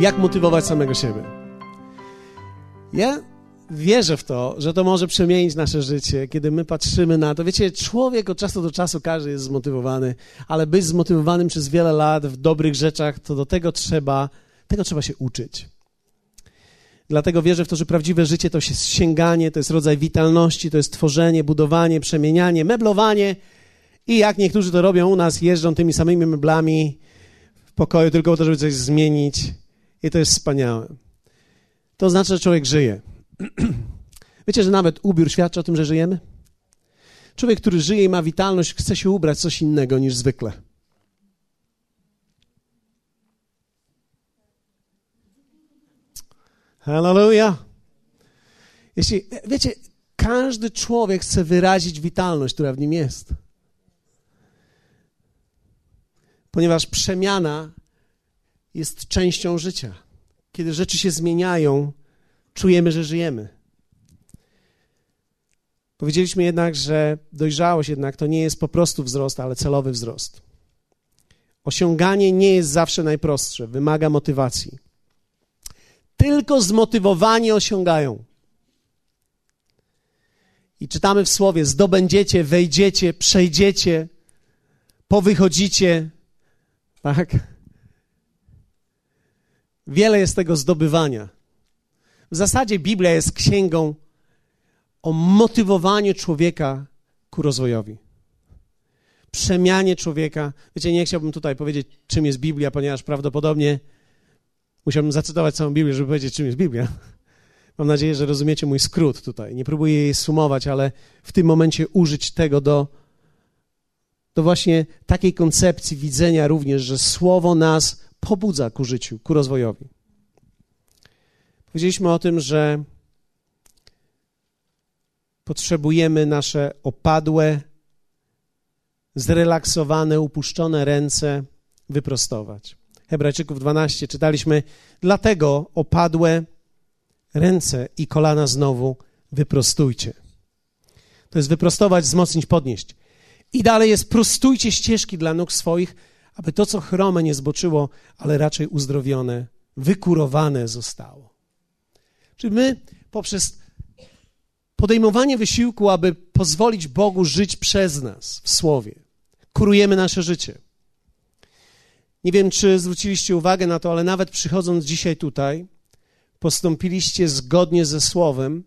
jak motywować samego siebie. Ja wierzę w to, że to może przemienić nasze życie, kiedy my patrzymy na to. Wiecie, człowiek od czasu do czasu każdy jest zmotywowany, ale być zmotywowanym przez wiele lat w dobrych rzeczach, to do tego trzeba, tego trzeba się uczyć. Dlatego wierzę w to, że prawdziwe życie to jest sięganie, to jest rodzaj witalności, to jest tworzenie, budowanie, przemienianie, meblowanie. I jak niektórzy to robią u nas, jeżdżą tymi samymi meblami w pokoju tylko po to, żeby coś zmienić. I to jest wspaniałe. To znaczy, że człowiek żyje. Wiecie, że nawet ubiór świadczy o tym, że żyjemy? Człowiek, który żyje i ma witalność, chce się ubrać coś innego niż zwykle. Hallelujah. Jeśli, wiecie, każdy człowiek chce wyrazić witalność, która w nim jest. Ponieważ przemiana jest częścią życia. Kiedy rzeczy się zmieniają, czujemy, że żyjemy. Powiedzieliśmy jednak, że dojrzałość jednak to nie jest po prostu wzrost, ale celowy wzrost. Osiąganie nie jest zawsze najprostsze, wymaga motywacji. Tylko zmotywowani osiągają. I czytamy w słowie: zdobędziecie, wejdziecie, przejdziecie, powychodzicie. Tak? Wiele jest tego zdobywania. W zasadzie Biblia jest księgą o motywowaniu człowieka ku rozwojowi. Przemianie człowieka. Wiecie, nie chciałbym tutaj powiedzieć, czym jest Biblia, ponieważ prawdopodobnie musiałbym zacytować całą Biblię, żeby powiedzieć, czym jest Biblia. Mam nadzieję, że rozumiecie mój skrót tutaj. Nie próbuję jej sumować, ale w tym momencie użyć tego do, do właśnie takiej koncepcji widzenia również, że Słowo nas pobudza ku życiu, ku rozwojowi. Powiedzieliśmy o tym, że potrzebujemy nasze opadłe, zrelaksowane, upuszczone ręce wyprostować. Hebrajczyków 12 czytaliśmy, dlatego opadłe ręce i kolana znowu wyprostujcie. To jest wyprostować, wzmocnić, podnieść. I dalej jest prostujcie ścieżki dla nóg swoich, aby to, co chrome, nie zboczyło, ale raczej uzdrowione, wykurowane zostało. Czyli my poprzez podejmowanie wysiłku, aby pozwolić Bogu żyć przez nas w Słowie, kurujemy nasze życie. Nie wiem, czy zwróciliście uwagę na to, ale nawet przychodząc dzisiaj tutaj, postąpiliście zgodnie ze Słowem.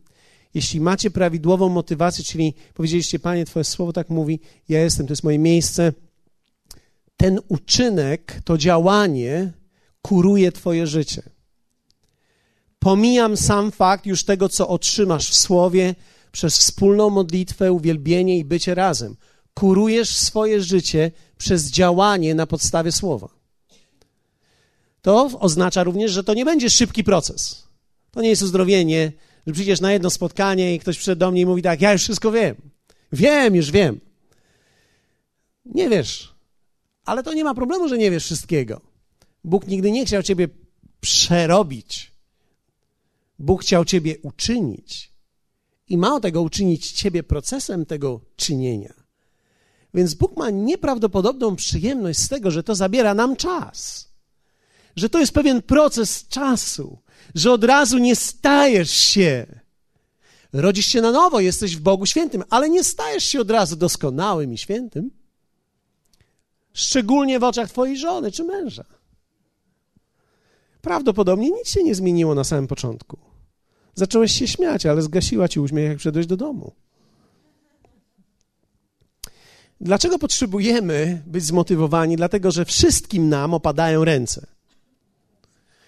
Jeśli macie prawidłową motywację, czyli powiedzieliście, Panie, Twoje Słowo tak mówi, ja jestem, to jest moje miejsce, ten uczynek, to działanie kuruje Twoje życie. Pomijam sam fakt już tego, co otrzymasz w Słowie przez wspólną modlitwę, uwielbienie i bycie razem. Kurujesz swoje życie przez działanie na podstawie Słowa. To oznacza również, że to nie będzie szybki proces. To nie jest uzdrowienie, że przyjdziesz na jedno spotkanie i ktoś przyszedł do mnie i mówi tak, ja już wszystko wiem. Wiem, już wiem. Nie wiesz, ale to nie ma problemu, że nie wiesz wszystkiego. Bóg nigdy nie chciał ciebie przerobić. Bóg chciał ciebie uczynić. I mało tego, uczynić ciebie procesem tego czynienia. Więc Bóg ma nieprawdopodobną przyjemność z tego, że to zabiera nam czas. Że to jest pewien proces czasu, że od razu nie stajesz się. Rodzisz się na nowo, jesteś w Bogu świętym, ale nie stajesz się od razu doskonałym i świętym. Szczególnie w oczach twojej żony czy męża. Prawdopodobnie nic się nie zmieniło na samym początku. Zacząłeś się śmiać, ale zgasiła ci uśmiech, jak wszedłeś do domu. Dlaczego potrzebujemy być zmotywowani? Dlatego, że wszystkim nam opadają ręce.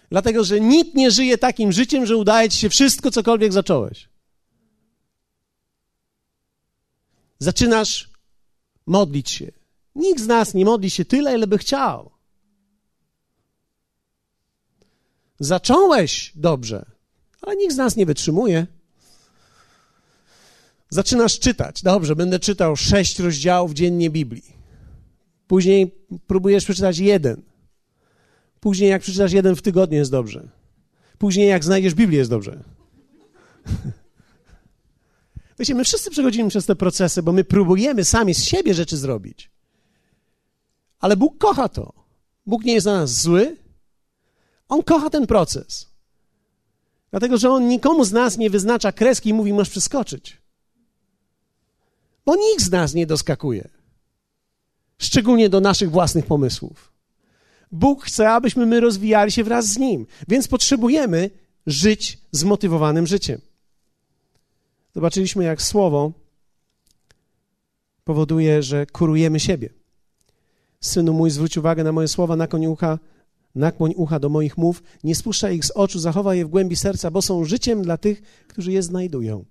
Dlatego, że nikt nie żyje takim życiem, że udaje ci się wszystko, cokolwiek zacząłeś. Zaczynasz modlić się. Nikt z nas nie modli się tyle, ile by chciał. Zacząłeś dobrze, ale nikt z nas nie wytrzymuje. Zaczynasz czytać. Dobrze, będę czytał sześć rozdziałów dziennie Biblii. Później próbujesz przeczytać jeden. Później, jak przeczytasz jeden w tygodniu, jest dobrze. Później, jak znajdziesz Biblię, jest dobrze. Wiecie, my wszyscy przechodzimy przez te procesy, bo my próbujemy sami z siebie rzeczy zrobić. Ale Bóg kocha to. Bóg nie jest na nas zły. On kocha ten proces. Dlatego, że on nikomu z nas nie wyznacza kreski i mówi, masz przeskoczyć. Bo nikt z nas nie doskakuje. Szczególnie do naszych własnych pomysłów. Bóg chce, abyśmy my rozwijali się wraz z Nim, więc potrzebujemy żyć zmotywowanym życiem. Zobaczyliśmy, jak słowo powoduje, że kurujemy siebie. Synu mój, zwróć uwagę na moje słowa, nakłoń ucha, nakłoń ucha do moich mów, nie spuszczaj ich z oczu, zachowaj je w głębi serca, bo są życiem dla tych, którzy je znajdują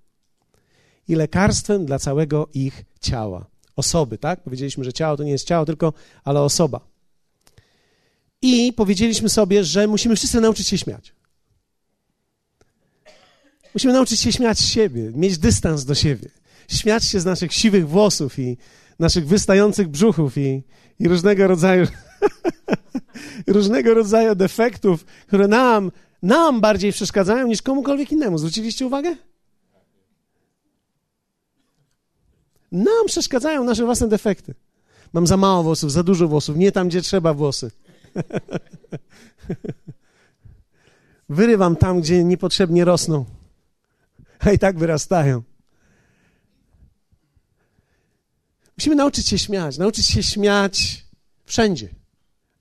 i lekarstwem dla całego ich ciała. Osoby, tak? Powiedzieliśmy, że ciało to nie jest ciało, tylko, ale osoba. I powiedzieliśmy sobie, że musimy wszyscy nauczyć się śmiać. Musimy nauczyć się śmiać z siebie, mieć dystans do siebie, śmiać się z naszych siwych włosów i naszych wystających brzuchów i, i różnego rodzaju różnego rodzaju defektów, które nam, nam bardziej przeszkadzają niż komukolwiek innemu. Zwróciliście uwagę? Nam przeszkadzają nasze własne defekty. Mam za mało włosów, za dużo włosów, nie tam, gdzie trzeba włosy. Wyrywam tam, gdzie niepotrzebnie rosną, a i tak wyrastają. Musimy nauczyć się śmiać, nauczyć się śmiać wszędzie.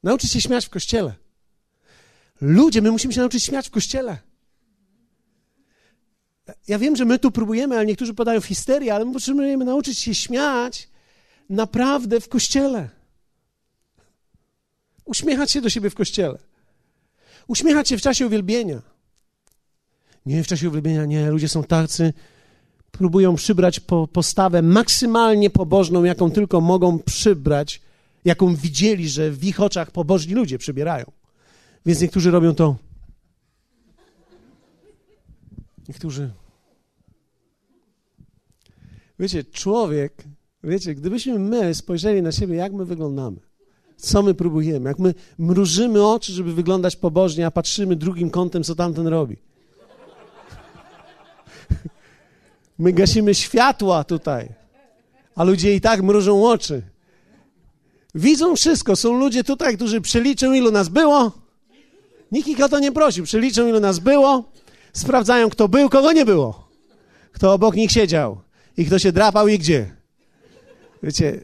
Nauczyć się śmiać w kościele. Ludzie, my musimy się nauczyć śmiać w kościele. Ja wiem, że my tu próbujemy, ale niektórzy podają w histerię, ale my potrzebujemy nauczyć się śmiać naprawdę w kościele. Uśmiechać się do siebie w kościele. Uśmiechać się w czasie uwielbienia. Nie, w czasie uwielbienia nie. Ludzie są tacy, próbują przybrać po, postawę maksymalnie pobożną, jaką tylko mogą przybrać, jaką widzieli, że w ich oczach pobożni ludzie przybierają. Więc niektórzy robią to. Niektórzy. Wiecie, człowiek, wiecie, gdybyśmy my spojrzeli na siebie, jak my wyglądamy, co my próbujemy, jak my mrużymy oczy, żeby wyglądać pobożnie, a patrzymy drugim kątem, co tamten robi. My gasimy światła tutaj, a ludzie i tak mrużą oczy. Widzą wszystko. Są ludzie tutaj, którzy przeliczą, ilu nas było. Nikt ich o to nie prosił. Przeliczą, ilu nas było. Sprawdzają, kto był, kogo nie było. Kto obok nich siedział i kto się drapał i gdzie. Wiecie,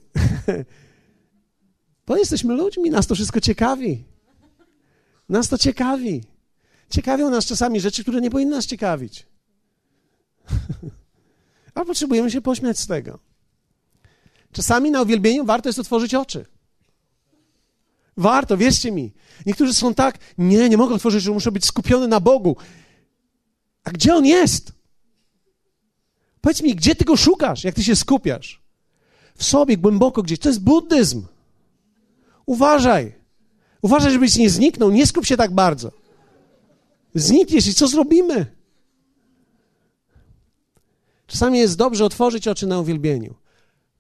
bo jesteśmy ludźmi, nas to wszystko ciekawi. Nas to ciekawi. Ciekawią nas czasami rzeczy, które nie powinny nas ciekawić. A potrzebujemy się pośmiać z tego. Czasami na uwielbieniu warto jest otworzyć oczy. Warto, wierzcie mi. Niektórzy są tak, nie, nie mogę otworzyć, że muszę być skupiony na Bogu. A gdzie On jest? Powiedz mi, gdzie Ty Go szukasz, jak Ty się skupiasz? W sobie, głęboko gdzieś. To jest buddyzm. Uważaj. Uważaj, żebyś nie zniknął. Nie skup się tak bardzo. Znikniesz i co zrobimy? Czasami jest dobrze otworzyć oczy na uwielbieniu.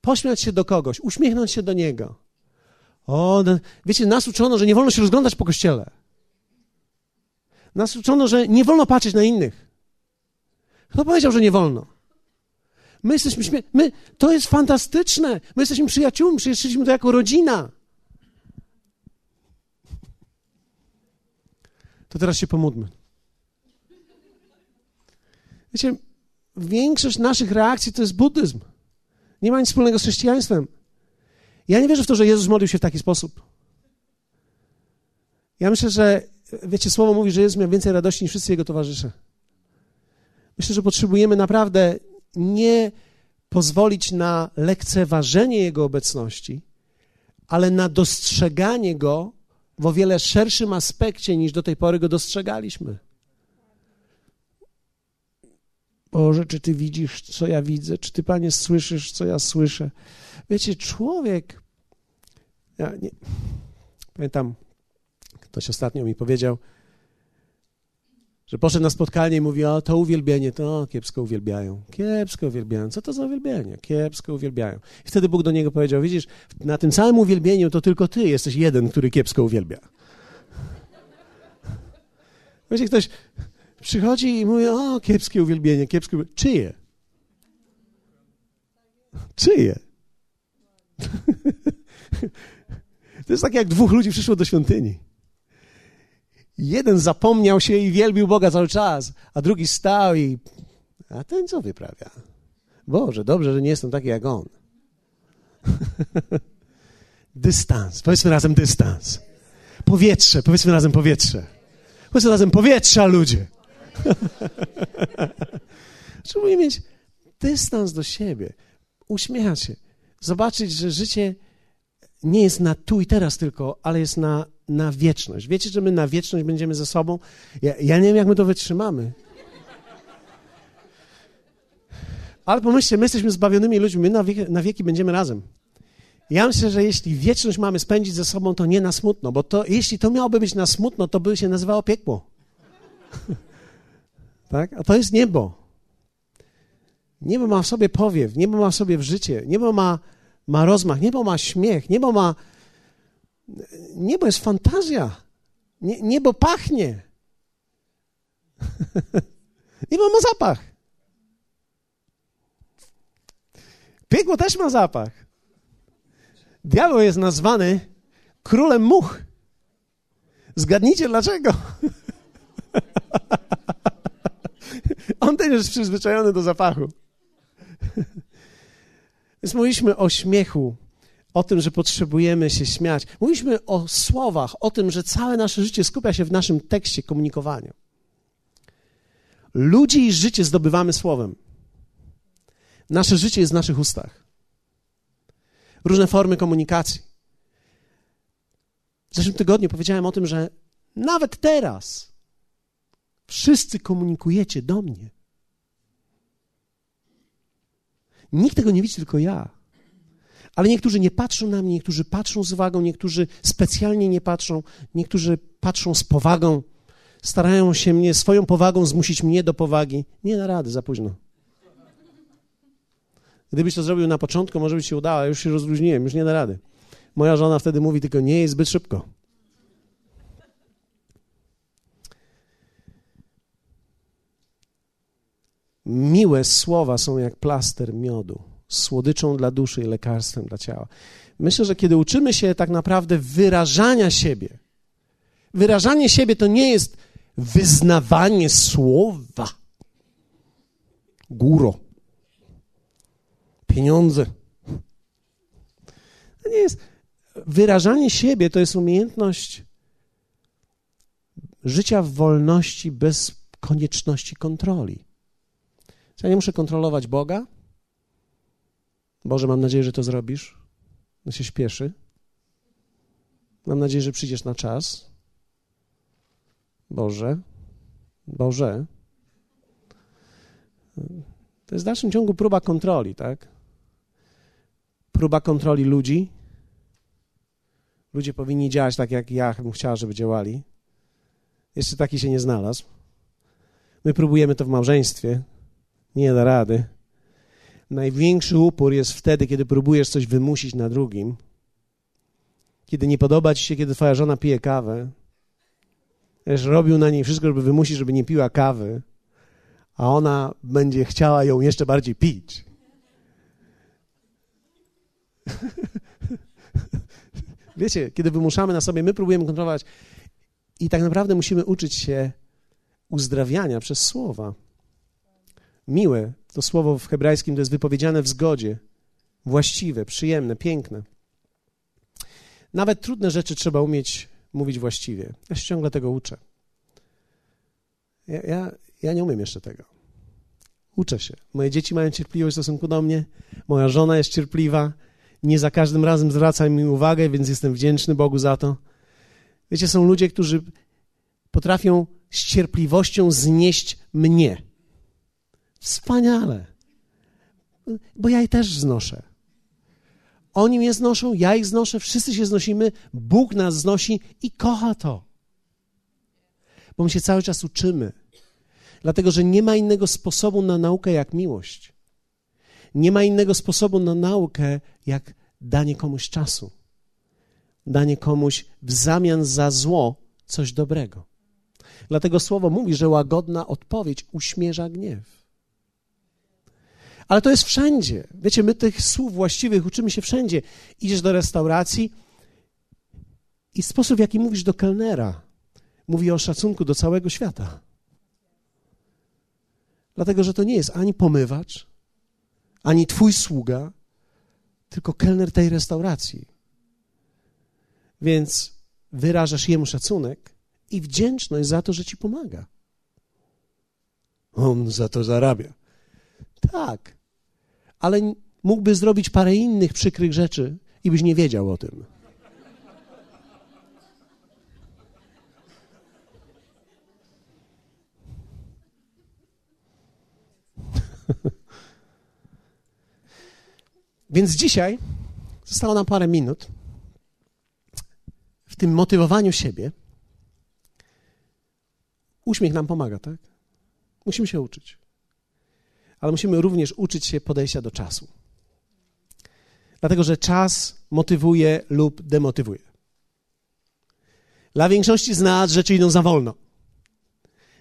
Pośmiać się do kogoś, uśmiechnąć się do niego. O, no, wiecie, nas uczono, że nie wolno się rozglądać po kościele. Nas uczono, że nie wolno patrzeć na innych. Kto powiedział, że nie wolno? My jesteśmy śmie- my, to jest fantastyczne. My jesteśmy przyjaciółmi, przyjechaliśmy to jako rodzina. To teraz się pomódmy. Wiecie, większość naszych reakcji to jest buddyzm. Nie ma nic wspólnego z chrześcijaństwem. Ja nie wierzę w to, że Jezus modlił się w taki sposób. Ja myślę, że, wiecie, słowo mówi, że Jezus miał więcej radości niż wszyscy jego towarzysze. Myślę, że potrzebujemy naprawdę nie pozwolić na lekceważenie Jego obecności, ale na dostrzeganie Go w o wiele szerszym aspekcie niż do tej pory Go dostrzegaliśmy. Boże, czy Ty widzisz, co ja widzę? Czy Ty, Panie, słyszysz, co ja słyszę? Wiecie, człowiek. Ja nie, pamiętam, ktoś ostatnio mi powiedział, że poszedł na spotkanie i mówi, o to uwielbienie, to kiepsko uwielbiają, kiepsko uwielbiają. Co to za uwielbienie? Kiepsko uwielbiają. I wtedy Bóg do niego powiedział, widzisz, na tym całym uwielbieniu to tylko ty jesteś jeden, który kiepsko uwielbia. Wiecie, ktoś przychodzi i mówi, o kiepskie uwielbienie, kiepskie uwielbienie. Czyje? Czyje? To jest tak, jak dwóch ludzi przyszło do świątyni. Jeden zapomniał się i wielbił Boga cały czas, a drugi stał i. A ten co wyprawia? Boże, dobrze, że nie jestem taki jak on. dystans. Powiedzmy razem dystans. Powietrze, powiedzmy razem powietrze. Powiedzmy razem powietrza, ludzie. Trzeba mieć dystans do siebie, uśmiechać się, zobaczyć, że życie nie jest na tu i teraz tylko, ale jest na, na wieczność. Wiecie, że my na wieczność będziemy ze sobą? Ja, ja nie wiem, jak my to wytrzymamy. Ale pomyślcie, my jesteśmy zbawionymi ludźmi, my na wieki, na wieki będziemy razem. Ja myślę, że jeśli wieczność mamy spędzić ze sobą, to nie na smutno, bo to, jeśli to miałoby być na smutno, to by się nazywało piekło. tak? A to jest niebo. Niebo ma w sobie powiew, niebo ma w sobie życie, niebo ma, ma rozmach, niebo ma śmiech, niebo ma... Niebo jest fantazja. Nie, niebo pachnie. niebo ma zapach. Piekło też ma zapach. Diabeł jest nazwany królem much. Zgadnijcie dlaczego. On też jest przyzwyczajony do zapachu. Więc mówiliśmy o śmiechu, o tym, że potrzebujemy się śmiać. Mówiliśmy o słowach, o tym, że całe nasze życie skupia się w naszym tekście komunikowania. Ludzi i życie zdobywamy słowem. Nasze życie jest w naszych ustach. Różne formy komunikacji. W zeszłym tygodniu powiedziałem o tym, że nawet teraz wszyscy komunikujecie do mnie. Nikt tego nie widzi, tylko ja. Ale niektórzy nie patrzą na mnie, niektórzy patrzą z uwagą, niektórzy specjalnie nie patrzą, niektórzy patrzą z powagą, starają się mnie swoją powagą zmusić mnie do powagi. Nie da rady, za późno. Gdybyś to zrobił na początku, może by się udało, już się rozluźniłem, już nie da rady. Moja żona wtedy mówi tylko, nie jest zbyt szybko. Miłe słowa są jak plaster miodu, słodyczą dla duszy i lekarstwem dla ciała. Myślę, że kiedy uczymy się tak naprawdę wyrażania siebie, wyrażanie siebie to nie jest wyznawanie słowa. Góro. Pieniądze. To nie jest. Wyrażanie siebie to jest umiejętność życia w wolności bez konieczności kontroli. Czy ja nie muszę kontrolować Boga? Boże, mam nadzieję, że to zrobisz. On się śpieszy. Mam nadzieję, że przyjdziesz na czas. Boże, Boże. To jest w dalszym ciągu próba kontroli, tak? Próba kontroli ludzi. Ludzie powinni działać tak, jak ja bym chciała, żeby działali. Jeszcze taki się nie znalazł. My próbujemy to w małżeństwie, nie da rady. Największy upór jest wtedy, kiedy próbujesz coś wymusić na drugim. Kiedy nie podoba ci się, kiedy twoja żona pije kawę. Wiesz, robił na niej wszystko, żeby wymusić, żeby nie piła kawy, a ona będzie chciała ją jeszcze bardziej pić. Wiecie, kiedy wymuszamy na sobie, my próbujemy kontrolować i tak naprawdę musimy uczyć się uzdrawiania przez słowa miłe. To słowo w hebrajskim to jest wypowiedziane w zgodzie. Właściwe, przyjemne, piękne. Nawet trudne rzeczy trzeba umieć mówić właściwie. Ja się ciągle tego uczę. Ja, ja, ja nie umiem jeszcze tego. Uczę się. Moje dzieci mają cierpliwość w stosunku do mnie. Moja żona jest cierpliwa. Nie za każdym razem zwraca mi uwagę, więc jestem wdzięczny Bogu za to. Wiecie, są ludzie, którzy potrafią z cierpliwością znieść mnie. Wspaniale. Bo ja je też znoszę. Oni mnie znoszą, ja ich znoszę, wszyscy się znosimy, Bóg nas znosi i kocha to. Bo my się cały czas uczymy. Dlatego, że nie ma innego sposobu na naukę jak miłość. Nie ma innego sposobu na naukę jak danie komuś czasu. Danie komuś w zamian za zło coś dobrego. Dlatego słowo mówi, że łagodna odpowiedź uśmierza gniew. Ale to jest wszędzie. Wiecie, my tych słów właściwych uczymy się wszędzie. Idziesz do restauracji i sposób, w jaki mówisz do kelnera. mówi o szacunku do całego świata. Dlatego, że to nie jest ani pomywacz, ani twój sługa, tylko kelner tej restauracji. Więc wyrażasz jemu szacunek i wdzięczność za to, że ci pomaga. On za to zarabia. Tak, ale mógłby zrobić parę innych przykrych rzeczy i byś nie wiedział o tym. Więc dzisiaj zostało nam parę minut w tym motywowaniu siebie. Uśmiech nam pomaga, tak? Musimy się uczyć. Ale musimy również uczyć się podejścia do czasu. Dlatego, że czas motywuje lub demotywuje. Dla większości z nas rzeczy idą za wolno.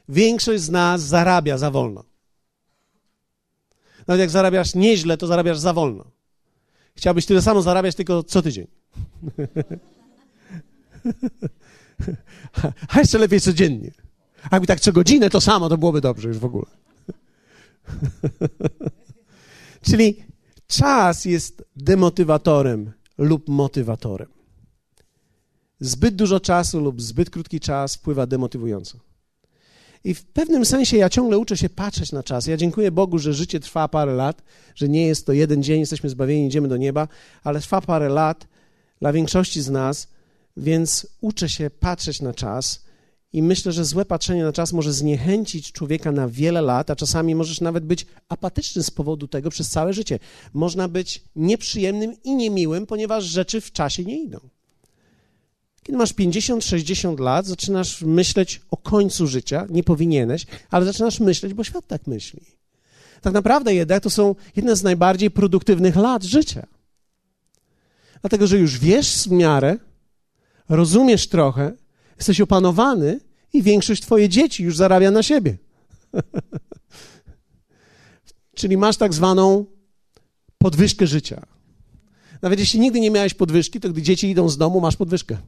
Większość z nas zarabia za wolno. Nawet jak zarabiasz nieźle, to zarabiasz za wolno. Chciałbyś tyle samo zarabiać, tylko co tydzień. A jeszcze lepiej codziennie. Jakby tak co godzinę to samo, to byłoby dobrze już w ogóle. Czyli czas jest demotywatorem lub motywatorem. Zbyt dużo czasu lub zbyt krótki czas wpływa demotywująco. I w pewnym sensie ja ciągle uczę się patrzeć na czas. Ja dziękuję Bogu, że życie trwa parę lat, że nie jest to jeden dzień, jesteśmy zbawieni, idziemy do nieba, ale trwa parę lat dla większości z nas, więc uczę się patrzeć na czas. I myślę, że złe patrzenie na czas może zniechęcić człowieka na wiele lat, a czasami możesz nawet być apatyczny z powodu tego przez całe życie. Można być nieprzyjemnym i niemiłym, ponieważ rzeczy w czasie nie idą. Kiedy masz 50-60 lat, zaczynasz myśleć o końcu życia, nie powinieneś, ale zaczynasz myśleć, bo świat tak myśli. Tak naprawdę jednak to są jedne z najbardziej produktywnych lat życia. Dlatego, że już wiesz w miarę, rozumiesz trochę, jesteś opanowany i większość twoje dzieci już zarabia na siebie. Czyli masz tak zwaną podwyżkę życia. Nawet jeśli nigdy nie miałeś podwyżki, to gdy dzieci idą z domu, masz podwyżkę.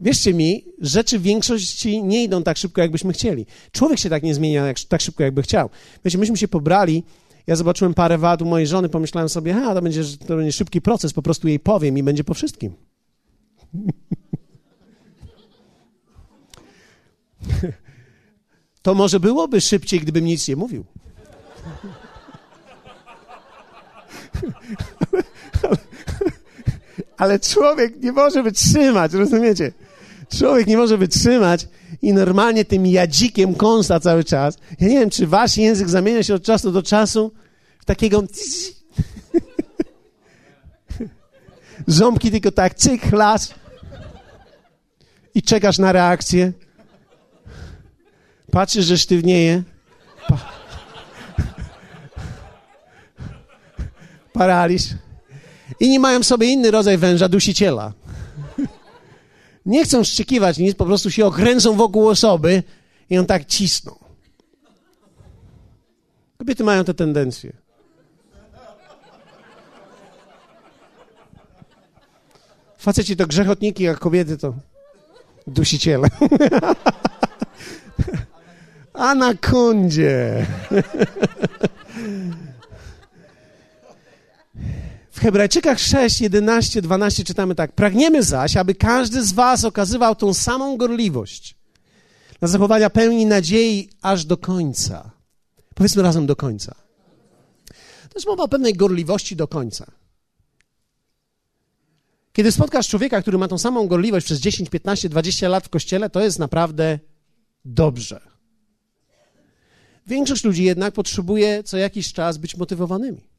Wierzcie mi, rzeczy w większości nie idą tak szybko, jakbyśmy chcieli. Człowiek się tak nie zmienia jak, tak szybko, jakby chciał. Wiecie, myśmy się pobrali, ja zobaczyłem parę wad u mojej żony, pomyślałem sobie, ha, to będzie, to będzie szybki proces, po prostu jej powiem i będzie po wszystkim. To może byłoby szybciej, gdybym nic nie mówił. Ale człowiek nie może wytrzymać, rozumiecie? Człowiek nie może wytrzymać i normalnie tym jadzikiem kąsa cały czas. Ja nie wiem, czy wasz język zamienia się od czasu do czasu w takiego... Ząbki tylko tak cyk, chlas i czekasz na reakcję. Patrzysz, że sztywnieje. Pa paraliż. Inni mają sobie inny rodzaj węża, dusiciela. Nie chcą szczekiwać nic, po prostu się okręcą wokół osoby i ją tak cisną. Kobiety mają te tendencje. Faceci to grzechotniki, a kobiety to dusiciele. Anakondzie. Hebrajczykach 6, 11, 12 czytamy tak. Pragniemy zaś, aby każdy z was okazywał tą samą gorliwość na zachowania pełni nadziei aż do końca. Powiedzmy razem do końca. To jest mowa o pewnej gorliwości do końca. Kiedy spotkasz człowieka, który ma tą samą gorliwość przez 10, 15, 20 lat w kościele, to jest naprawdę dobrze. Większość ludzi jednak potrzebuje co jakiś czas być motywowanymi.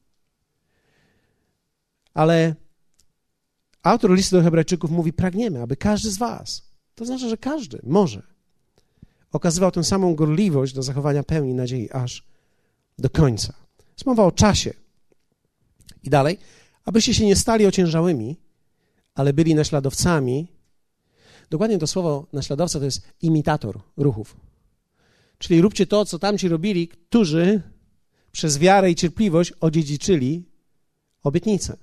Ale autor listu do Hebrajczyków mówi: Pragniemy, aby każdy z Was, to znaczy, że każdy może, okazywał tę samą gorliwość do zachowania pełni nadziei aż do końca. Jest mowa o czasie. I dalej, abyście się nie stali ociężałymi, ale byli naśladowcami. Dokładnie to słowo naśladowca to jest imitator ruchów. Czyli róbcie to, co tamci robili, którzy przez wiarę i cierpliwość odziedziczyli obietnicę.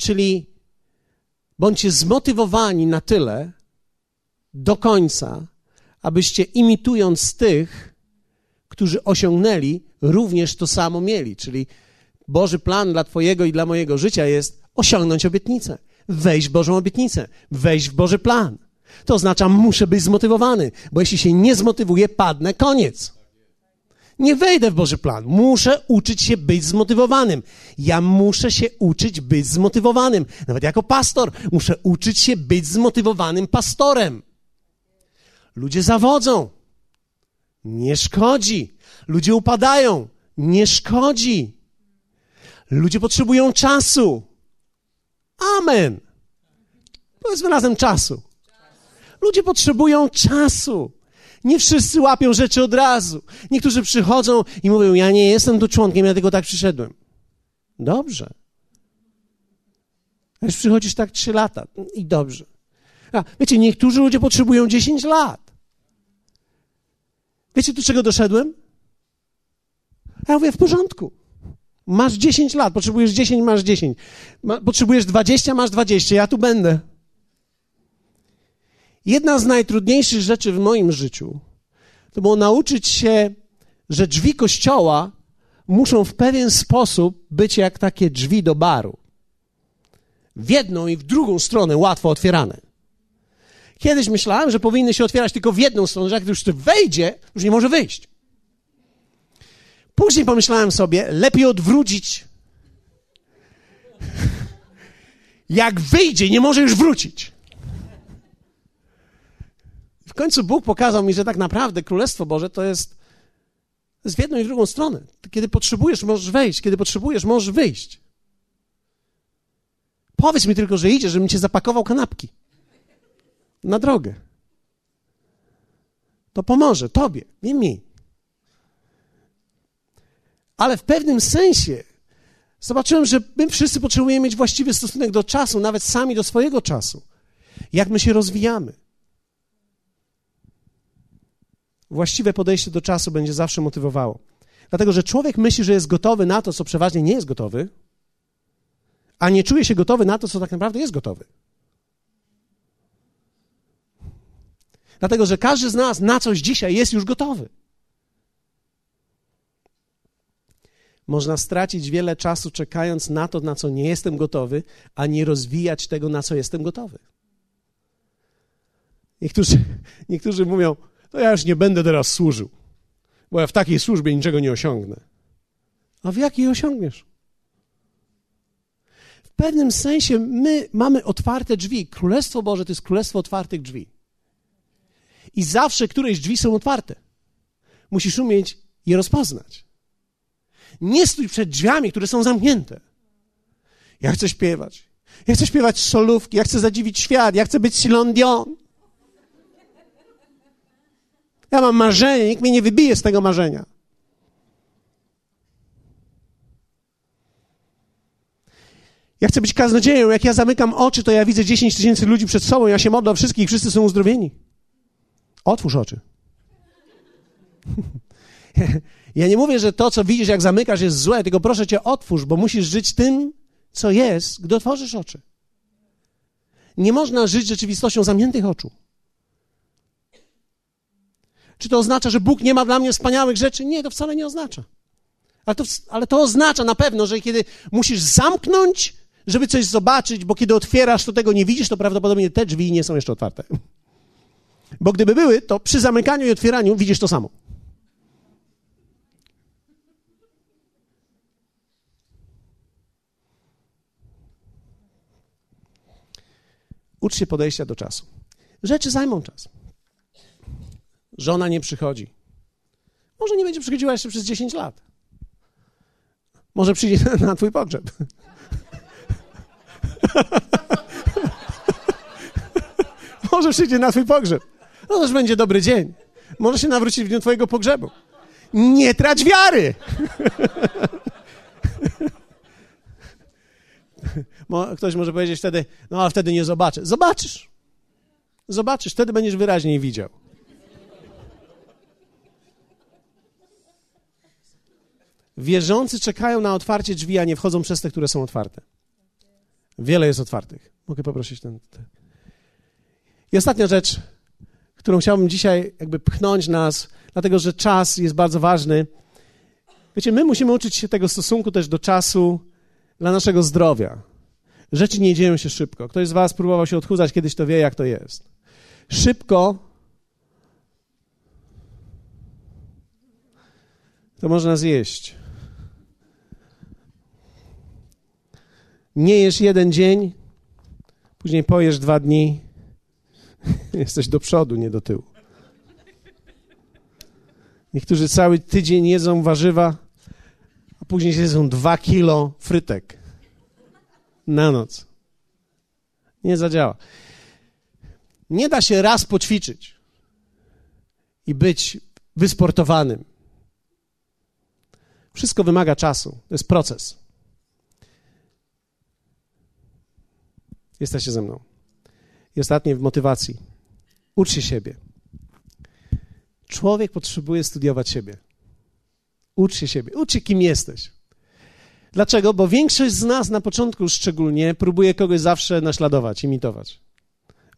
Czyli bądźcie zmotywowani na tyle do końca, abyście imitując tych, którzy osiągnęli, również to samo mieli. Czyli Boży plan dla Twojego i dla mojego życia jest osiągnąć obietnicę, wejść w Bożą obietnicę, wejść w Boży plan. To oznacza, muszę być zmotywowany, bo jeśli się nie zmotywuję, padnę, koniec. Nie wejdę w Boży plan. Muszę uczyć się być zmotywowanym. Ja muszę się uczyć być zmotywowanym. Nawet jako pastor muszę uczyć się być zmotywowanym pastorem. Ludzie zawodzą. Nie szkodzi. Ludzie upadają. Nie szkodzi. Ludzie potrzebują czasu. Amen. Powiedzmy razem czasu. Ludzie potrzebują czasu. Nie wszyscy łapią rzeczy od razu. Niektórzy przychodzą i mówią: Ja nie jestem tu członkiem, ja tylko tak przyszedłem. Dobrze. A już przychodzisz tak trzy lata i dobrze. A, wiecie, niektórzy ludzie potrzebują 10 lat. Wiecie, do czego doszedłem? Ja mówię, w porządku. Masz 10 lat, potrzebujesz 10, masz 10. Ma, potrzebujesz 20, masz 20. Ja tu będę. Jedna z najtrudniejszych rzeczy w moim życiu to było nauczyć się, że drzwi kościoła muszą w pewien sposób być jak takie drzwi do baru. W jedną i w drugą stronę łatwo otwierane. Kiedyś myślałem, że powinny się otwierać tylko w jedną stronę, że jak już to wejdzie, już nie może wyjść. Później pomyślałem sobie, lepiej odwrócić. Jak wyjdzie, nie może już wrócić. W końcu Bóg pokazał mi, że tak naprawdę Królestwo Boże to jest, to jest w jedną i drugą stronę. Kiedy potrzebujesz, możesz wejść. Kiedy potrzebujesz, możesz wyjść. Powiedz mi tylko, że idziesz, żebym cię zapakował kanapki na drogę. To pomoże tobie, nie mi. Ale w pewnym sensie zobaczyłem, że my wszyscy potrzebujemy mieć właściwy stosunek do czasu, nawet sami do swojego czasu. Jak my się rozwijamy. Właściwe podejście do czasu będzie zawsze motywowało. Dlatego, że człowiek myśli, że jest gotowy na to, co przeważnie nie jest gotowy, a nie czuje się gotowy na to, co tak naprawdę jest gotowy. Dlatego, że każdy z nas na coś dzisiaj jest już gotowy. Można stracić wiele czasu czekając na to, na co nie jestem gotowy, a nie rozwijać tego, na co jestem gotowy. Niektórzy, niektórzy mówią, to ja już nie będę teraz służył, bo ja w takiej służbie niczego nie osiągnę. A w jakiej osiągniesz? W pewnym sensie my mamy otwarte drzwi. Królestwo Boże to jest królestwo otwartych drzwi. I zawsze któreś drzwi są otwarte. Musisz umieć je rozpoznać. Nie stój przed drzwiami, które są zamknięte. Ja chcę śpiewać. Ja chcę śpiewać solówki, ja chcę zadziwić świat, ja chcę być Celine Dion. Ja mam marzenie, nikt mnie nie wybije z tego marzenia. Ja chcę być kaznodzieją. Jak ja zamykam oczy, to ja widzę 10 tysięcy ludzi przed sobą. Ja się modlę o wszystkich, wszyscy są uzdrowieni. Otwórz oczy. Ja nie mówię, że to, co widzisz, jak zamykasz, jest złe, tylko proszę cię, otwórz, bo musisz żyć tym, co jest, gdy otworzysz oczy. Nie można żyć rzeczywistością zamkniętych oczu. Czy to oznacza, że Bóg nie ma dla mnie wspaniałych rzeczy? Nie, to wcale nie oznacza. Ale to, ale to oznacza na pewno, że kiedy musisz zamknąć, żeby coś zobaczyć, bo kiedy otwierasz, to tego nie widzisz, to prawdopodobnie te drzwi nie są jeszcze otwarte. Bo gdyby były, to przy zamykaniu i otwieraniu widzisz to samo. Ucz się podejścia do czasu. Rzeczy zajmą czas. Żona nie przychodzi. Może nie będzie przychodziła jeszcze przez 10 lat. Może przyjdzie na twój pogrzeb. Może przyjdzie na twój pogrzeb. No też będzie dobry dzień. Może się nawrócić w dniu twojego pogrzebu. Nie trać wiary! Ktoś może powiedzieć wtedy, no a wtedy nie zobaczę. Zobaczysz. Zobaczysz, wtedy będziesz wyraźniej widział. Wierzący czekają na otwarcie drzwi, a nie wchodzą przez te, które są otwarte. Wiele jest otwartych. Mogę poprosić ten. ten. I ostatnia rzecz, którą chciałbym dzisiaj jakby pchnąć nas, dlatego że czas jest bardzo ważny. Wiecie, my musimy uczyć się tego stosunku też do czasu dla naszego zdrowia. Rzeczy nie dzieją się szybko. Ktoś z Was próbował się odchudzać, kiedyś to wie, jak to jest. Szybko to można zjeść. Nie jesz jeden dzień, później pojesz dwa dni, jesteś do przodu, nie do tyłu. Niektórzy cały tydzień jedzą warzywa, a później jedzą dwa kilo frytek na noc. Nie zadziała. Nie da się raz poćwiczyć i być wysportowanym. Wszystko wymaga czasu. To jest proces. Jesteście ze mną. I ostatnie w motywacji. Ucz się siebie. Człowiek potrzebuje studiować siebie. Ucz się siebie. Ucz się, kim jesteś. Dlaczego? Bo większość z nas na początku szczególnie próbuje kogoś zawsze naśladować, imitować.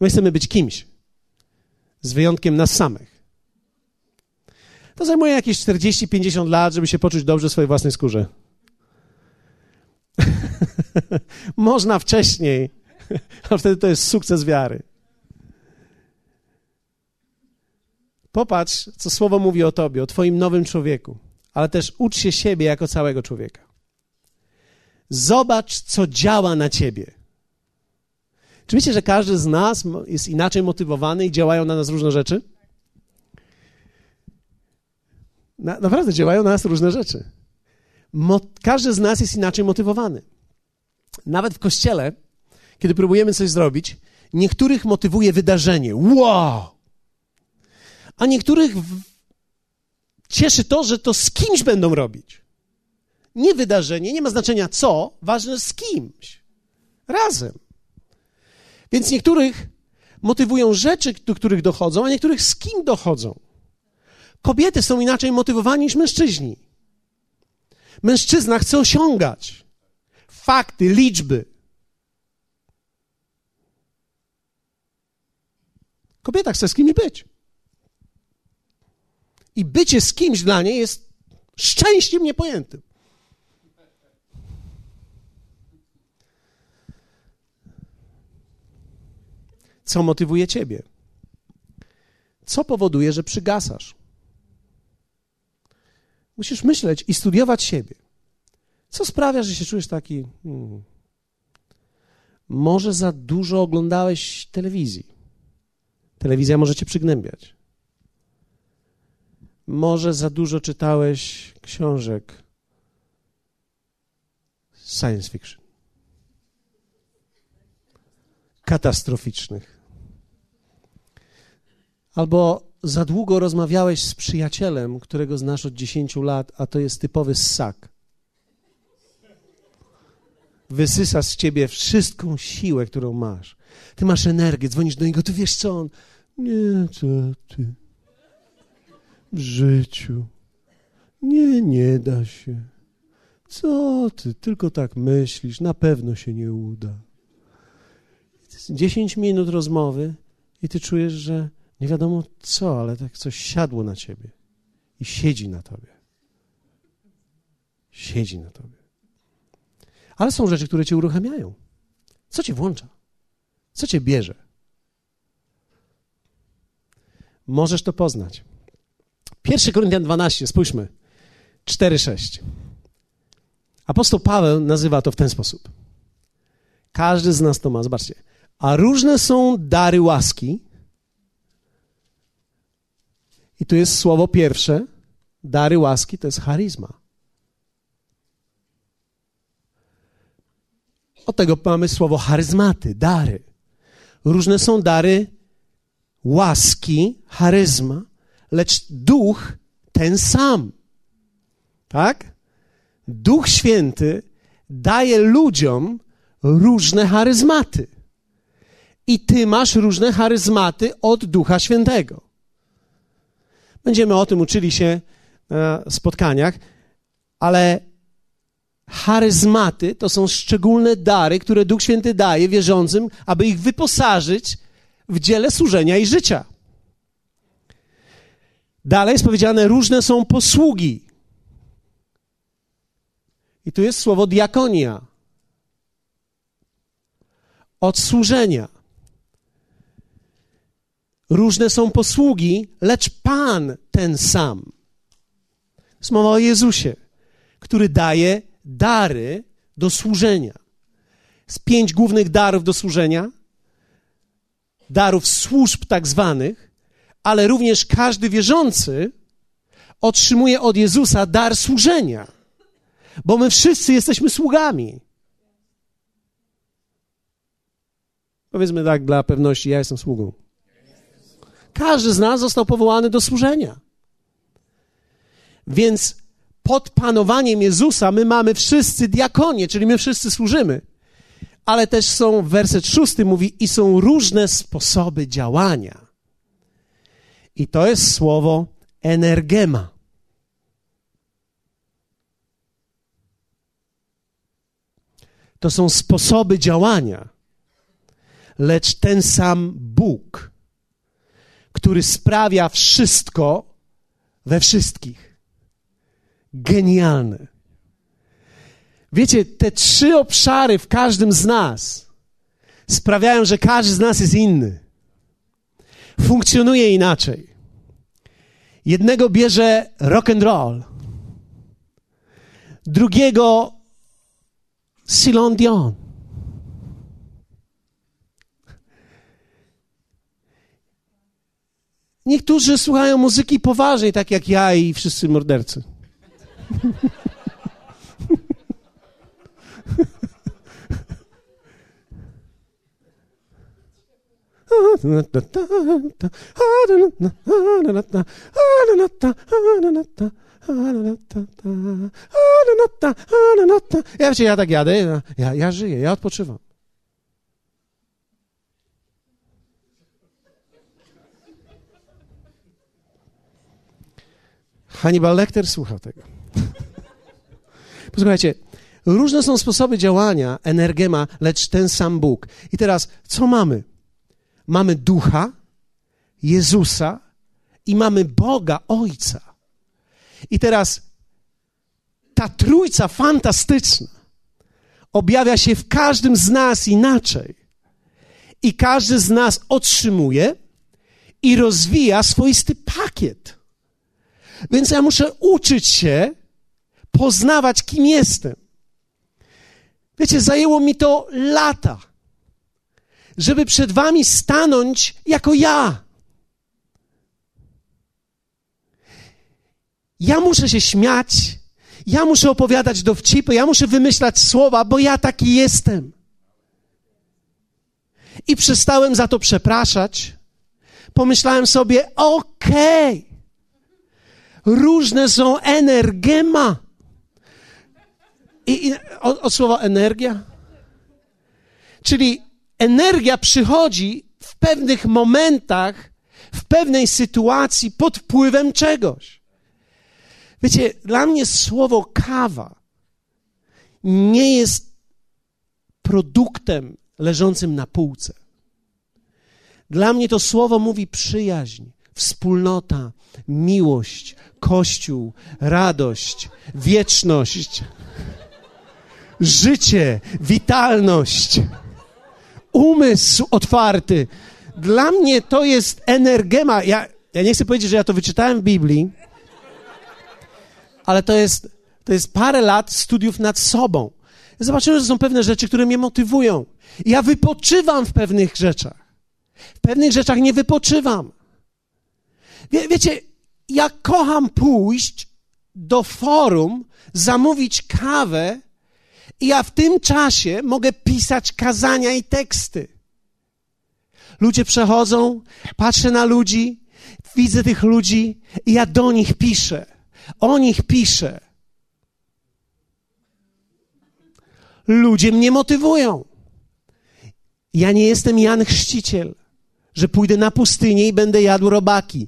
My chcemy być kimś. Z wyjątkiem nas samych. To zajmuje jakieś 40-50 lat, żeby się poczuć dobrze w swojej własnej skórze. Można wcześniej, a wtedy to jest sukces wiary. Popatrz, co słowo mówi o tobie, o twoim nowym człowieku, ale też ucz się siebie jako całego człowieka. Zobacz, co działa na ciebie. Czy wiecie, że każdy z nas jest inaczej motywowany i działają na nas różne rzeczy? Na, naprawdę działają na nas różne rzeczy. Mo, każdy z nas jest inaczej motywowany. Nawet w kościele, kiedy próbujemy coś zrobić, niektórych motywuje wydarzenie. Wow! A niektórych cieszy to, że to z kimś będą robić. Nie wydarzenie, nie ma znaczenia co, ważne z kimś. Razem. Więc niektórych motywują rzeczy, do których dochodzą, a niektórych z kim dochodzą. Kobiety są inaczej motywowani niż mężczyźni. Mężczyzna chce osiągać fakty, liczby. Kobieta chce z kimś być. I bycie z kimś dla niej jest szczęściem niepojętym. Co motywuje ciebie? Co powoduje, że przygasasz? Musisz myśleć i studiować siebie. Co sprawia, że się czujesz taki. Hmm, może za dużo oglądałeś telewizji. Telewizja może cię przygnębiać. Może za dużo czytałeś książek science fiction. Katastroficznych. Albo za długo rozmawiałeś z przyjacielem, którego znasz od 10 lat, a to jest typowy ssak. Wysysa z ciebie wszystką siłę, którą masz. Ty masz energię, dzwonisz do niego, ty wiesz co on. Nie, co ty. W życiu. Nie, nie da się. Co ty, tylko tak myślisz, na pewno się nie uda. 10 minut rozmowy i ty czujesz, że nie wiadomo co, ale tak coś siadło na ciebie i siedzi na tobie. Siedzi na tobie. Ale są rzeczy, które cię uruchamiają. Co cię włącza? Co cię bierze? Możesz to poznać. 1 Koryntian 12, spójrzmy. 4-6. Apostoł Paweł nazywa to w ten sposób. Każdy z nas to ma, zobaczcie. A różne są dary łaski, i tu jest słowo pierwsze. Dary łaski to jest charyzma. Od tego mamy słowo charyzmaty, dary. Różne są dary łaski, charyzma, lecz duch ten sam. Tak? Duch Święty daje ludziom różne charyzmaty. I ty masz różne charyzmaty od Ducha Świętego. Będziemy o tym uczyli się na spotkaniach, ale charyzmaty to są szczególne dary, które Duch Święty daje wierzącym, aby ich wyposażyć w dziele służenia i życia. Dalej jest powiedziane, różne są posługi. I tu jest słowo diakonia. Od służenia. Różne są posługi, lecz Pan ten sam. Jest mowa o Jezusie, który daje dary do służenia. Z pięć głównych darów do służenia, darów służb tak zwanych, ale również każdy wierzący otrzymuje od Jezusa dar służenia, bo my wszyscy jesteśmy sługami. Powiedzmy tak dla pewności, ja jestem sługą. Każdy z nas został powołany do służenia. Więc pod panowaniem Jezusa my mamy wszyscy diakonie, czyli my wszyscy służymy. Ale też są, werset szósty mówi, i są różne sposoby działania. I to jest słowo energema. To są sposoby działania, lecz ten sam Bóg, który sprawia wszystko we wszystkich. Genialne. Wiecie, te trzy obszary w każdym z nas sprawiają, że każdy z nas jest inny funkcjonuje inaczej. Jednego bierze rock and roll, drugiego Celine Dion. Niektórzy słuchają muzyki poważnej, tak jak ja i wszyscy mordercy. Ja wiecie, ja tak jadę, ja, ja żyję, ja odpoczywam. Hannibal Lecter słuchał tego. Posłuchajcie, różne są sposoby działania energema, lecz ten sam Bóg. I teraz, co mamy? Mamy ducha, Jezusa i mamy Boga, Ojca. I teraz ta trójca fantastyczna objawia się w każdym z nas inaczej. I każdy z nas otrzymuje i rozwija swoisty pakiet. Więc ja muszę uczyć się poznawać, kim jestem. Wiecie, zajęło mi to lata żeby przed wami stanąć jako ja. Ja muszę się śmiać, ja muszę opowiadać dowcipy, ja muszę wymyślać słowa, bo ja taki jestem. I przestałem za to przepraszać. Pomyślałem sobie, okej, okay, różne są energema. I, i od, słowa energia. Czyli energia przychodzi w pewnych momentach, w pewnej sytuacji pod wpływem czegoś. Wiecie, dla mnie słowo kawa nie jest produktem leżącym na półce. Dla mnie to słowo mówi przyjaźń, wspólnota, miłość, kościół, radość, wieczność, życie, witalność umysł otwarty. Dla mnie to jest energema. Ja, ja nie chcę powiedzieć, że ja to wyczytałem w Biblii, ale to jest, to jest parę lat studiów nad sobą. Ja zobaczyłem, że są pewne rzeczy, które mnie motywują. Ja wypoczywam w pewnych rzeczach. W pewnych rzeczach nie wypoczywam. Wie, wiecie, ja kocham pójść do forum, zamówić kawę i ja w tym czasie mogę pisać kazania i teksty. Ludzie przechodzą, patrzę na ludzi, widzę tych ludzi i ja do nich piszę. O nich piszę. Ludzie mnie motywują. Ja nie jestem Jan Chrzciciel, że pójdę na pustynię i będę jadł robaki.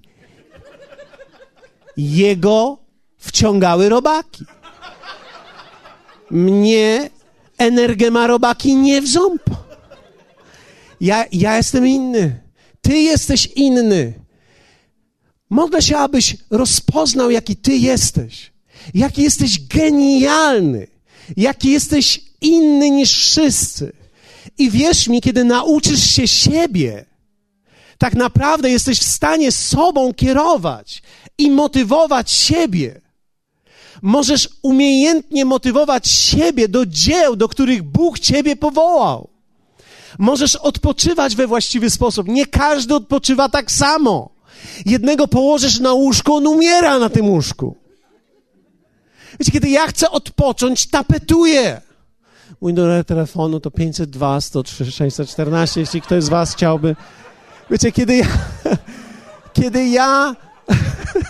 Jego wciągały robaki. Mnie energema robaki nie wrząb. Ja, ja jestem inny. Ty jesteś inny. Modlę się, abyś rozpoznał, jaki ty jesteś. Jaki jesteś genialny. Jaki jesteś inny niż wszyscy. I wierz mi, kiedy nauczysz się siebie, tak naprawdę jesteś w stanie sobą kierować i motywować siebie. Możesz umiejętnie motywować siebie do dzieł, do których Bóg ciebie powołał. Możesz odpoczywać we właściwy sposób. Nie każdy odpoczywa tak samo. Jednego położysz na łóżku, on umiera na tym łóżku. Wiecie, kiedy ja chcę odpocząć, tapetuję. Mój numer telefonu to 502 103 614, jeśli ktoś z was chciałby. Wiecie, kiedy ja... Kiedy ja...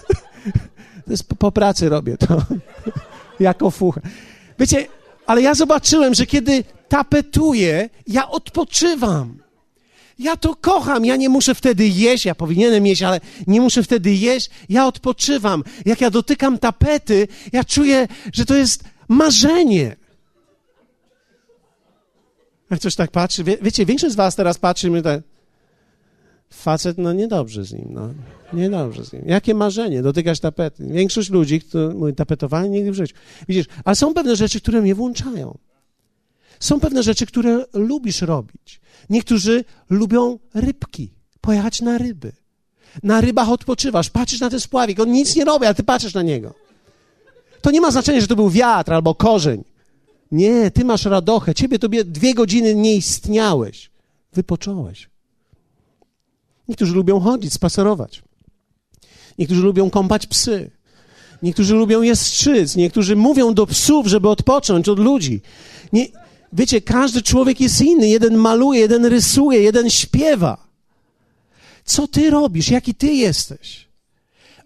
To jest po, po pracy robię to. jako fucha. Wiecie, ale ja zobaczyłem, że kiedy tapetuję, ja odpoczywam. Ja to kocham, ja nie muszę wtedy jeść, ja powinienem jeść, ale nie muszę wtedy jeść, ja odpoczywam. Jak ja dotykam tapety, ja czuję, że to jest marzenie. Jak coś tak patrzy, wie, wiecie, większość z was teraz patrzy mi tak, facet, no niedobrze z nim, no. Niedobrze z nim. Jakie marzenie, dotykać tapety. Większość ludzi, którzy mówi, tapetowanie nigdy w życiu. Widzisz, ale są pewne rzeczy, które mnie włączają. Są pewne rzeczy, które lubisz robić. Niektórzy lubią rybki, pojechać na ryby. Na rybach odpoczywasz, patrzysz na ten spławik, on nic nie robi, ale ty patrzysz na niego. To nie ma znaczenia, że to był wiatr albo korzeń. Nie, ty masz radochę. Ciebie tobie dwie godziny nie istniałeś. Wypocząłeś. Niektórzy lubią chodzić, spacerować. Niektórzy lubią kąpać psy. Niektórzy lubią je strzyc. Niektórzy mówią do psów, żeby odpocząć od ludzi. Nie, wiecie, każdy człowiek jest inny. Jeden maluje, jeden rysuje, jeden śpiewa. Co ty robisz? Jaki ty jesteś?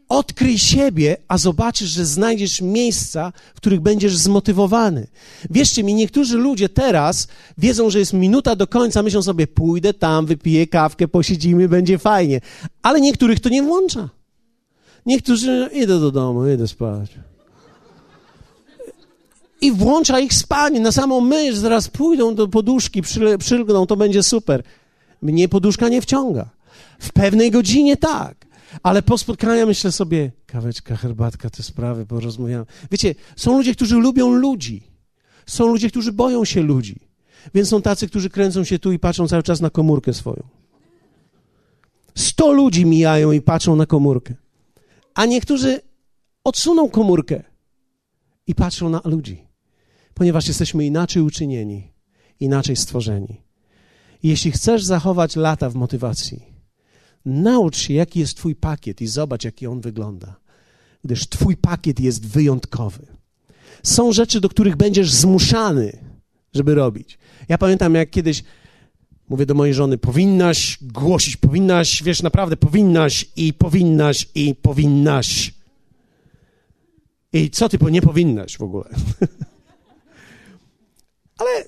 Odkryj siebie, a zobaczysz, że znajdziesz miejsca, w których będziesz zmotywowany. Wierzcie mi, niektórzy ludzie teraz wiedzą, że jest minuta do końca, myślą sobie, pójdę tam, wypiję kawkę, posiedzimy, będzie fajnie. Ale niektórych to nie włącza. Niektórzy, idę do domu, idę spać. I włącza ich spanie na samą myśl, zaraz pójdą do poduszki, przylgną, to będzie super. Mnie poduszka nie wciąga. W pewnej godzinie tak. Ale po spotkaniu myślę sobie, kaweczka, herbatka, te sprawy, porozmawiam. Wiecie, są ludzie, którzy lubią ludzi. Są ludzie, którzy boją się ludzi. Więc są tacy, którzy kręcą się tu i patrzą cały czas na komórkę swoją. Sto ludzi mijają i patrzą na komórkę. A niektórzy odsuną komórkę i patrzą na ludzi. Ponieważ jesteśmy inaczej uczynieni, inaczej stworzeni. Jeśli chcesz zachować lata w motywacji, Naucz się, jaki jest Twój pakiet i zobacz, jaki on wygląda, gdyż Twój pakiet jest wyjątkowy. Są rzeczy, do których będziesz zmuszany, żeby robić. Ja pamiętam, jak kiedyś mówię do mojej żony, powinnaś głosić, powinnaś, wiesz, naprawdę powinnaś i powinnaś i powinnaś. I co ty nie powinnaś w ogóle? Ale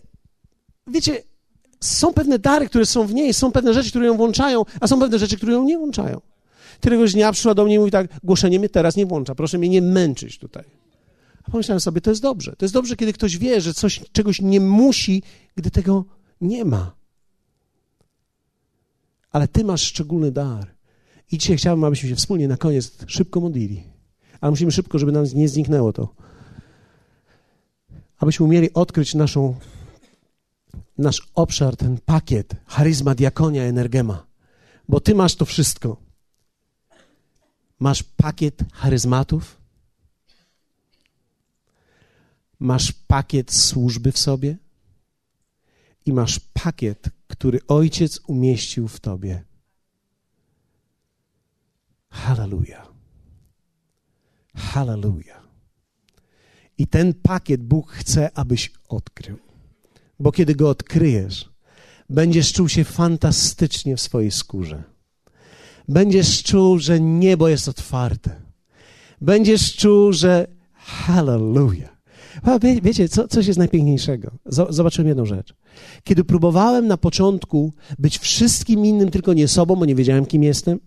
wiecie, są pewne dary, które są w niej, są pewne rzeczy, które ją włączają, a są pewne rzeczy, które ją nie włączają. Któregoś dnia przyszła do mnie i mówi tak, głoszenie mnie teraz nie włącza, proszę mnie nie męczyć tutaj. A pomyślałem sobie, to jest dobrze. To jest dobrze, kiedy ktoś wie, że coś, czegoś nie musi, gdy tego nie ma. Ale ty masz szczególny dar. I dzisiaj chciałbym, abyśmy się wspólnie na koniec szybko modlili. Ale musimy szybko, żeby nam nie zniknęło to. Abyśmy umieli odkryć naszą nasz obszar, ten pakiet, charyzma, diakonia, energema. Bo ty masz to wszystko. Masz pakiet charyzmatów, masz pakiet służby w sobie i masz pakiet, który Ojciec umieścił w tobie. Hallelujah. Hallelujah. I ten pakiet Bóg chce, abyś odkrył bo kiedy go odkryjesz, będziesz czuł się fantastycznie w swojej skórze. Będziesz czuł, że niebo jest otwarte. Będziesz czuł, że hallelujah. Wie, wiecie, co, coś jest najpiękniejszego. Zobaczyłem jedną rzecz. Kiedy próbowałem na początku być wszystkim innym, tylko nie sobą, bo nie wiedziałem, kim jestem,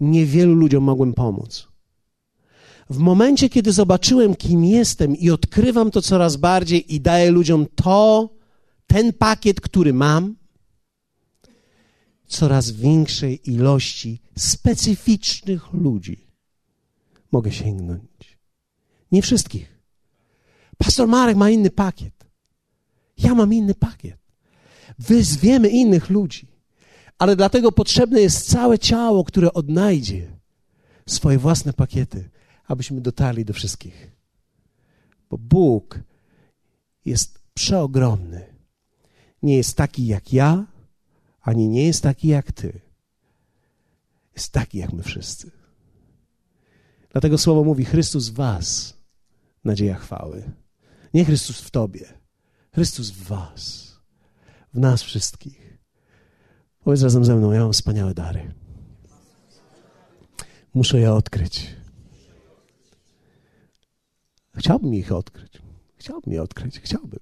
niewielu ludziom mogłem pomóc. W momencie, kiedy zobaczyłem, kim jestem i odkrywam to coraz bardziej i daję ludziom to, ten pakiet, który mam, coraz większej ilości specyficznych ludzi mogę sięgnąć. Nie wszystkich. Pastor Marek ma inny pakiet. Ja mam inny pakiet. Wyzwiemy innych ludzi. Ale dlatego potrzebne jest całe ciało, które odnajdzie swoje własne pakiety, abyśmy dotarli do wszystkich. Bo Bóg jest przeogromny. Nie jest taki jak ja, ani nie jest taki jak ty. Jest taki jak my wszyscy. Dlatego słowo mówi: Chrystus w Was, nadzieja chwały. Nie Chrystus w Tobie, Chrystus w Was, w nas wszystkich. Powiedz razem ze mną: Ja mam wspaniałe dary. Muszę je odkryć. Chciałbym ich odkryć. Chciałbym je odkryć. Chciałbym.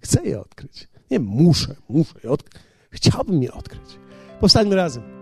Chcę je odkryć. Nie muszę, muszę je odkryć. Chciałbym je odkryć. Powstańmy razem.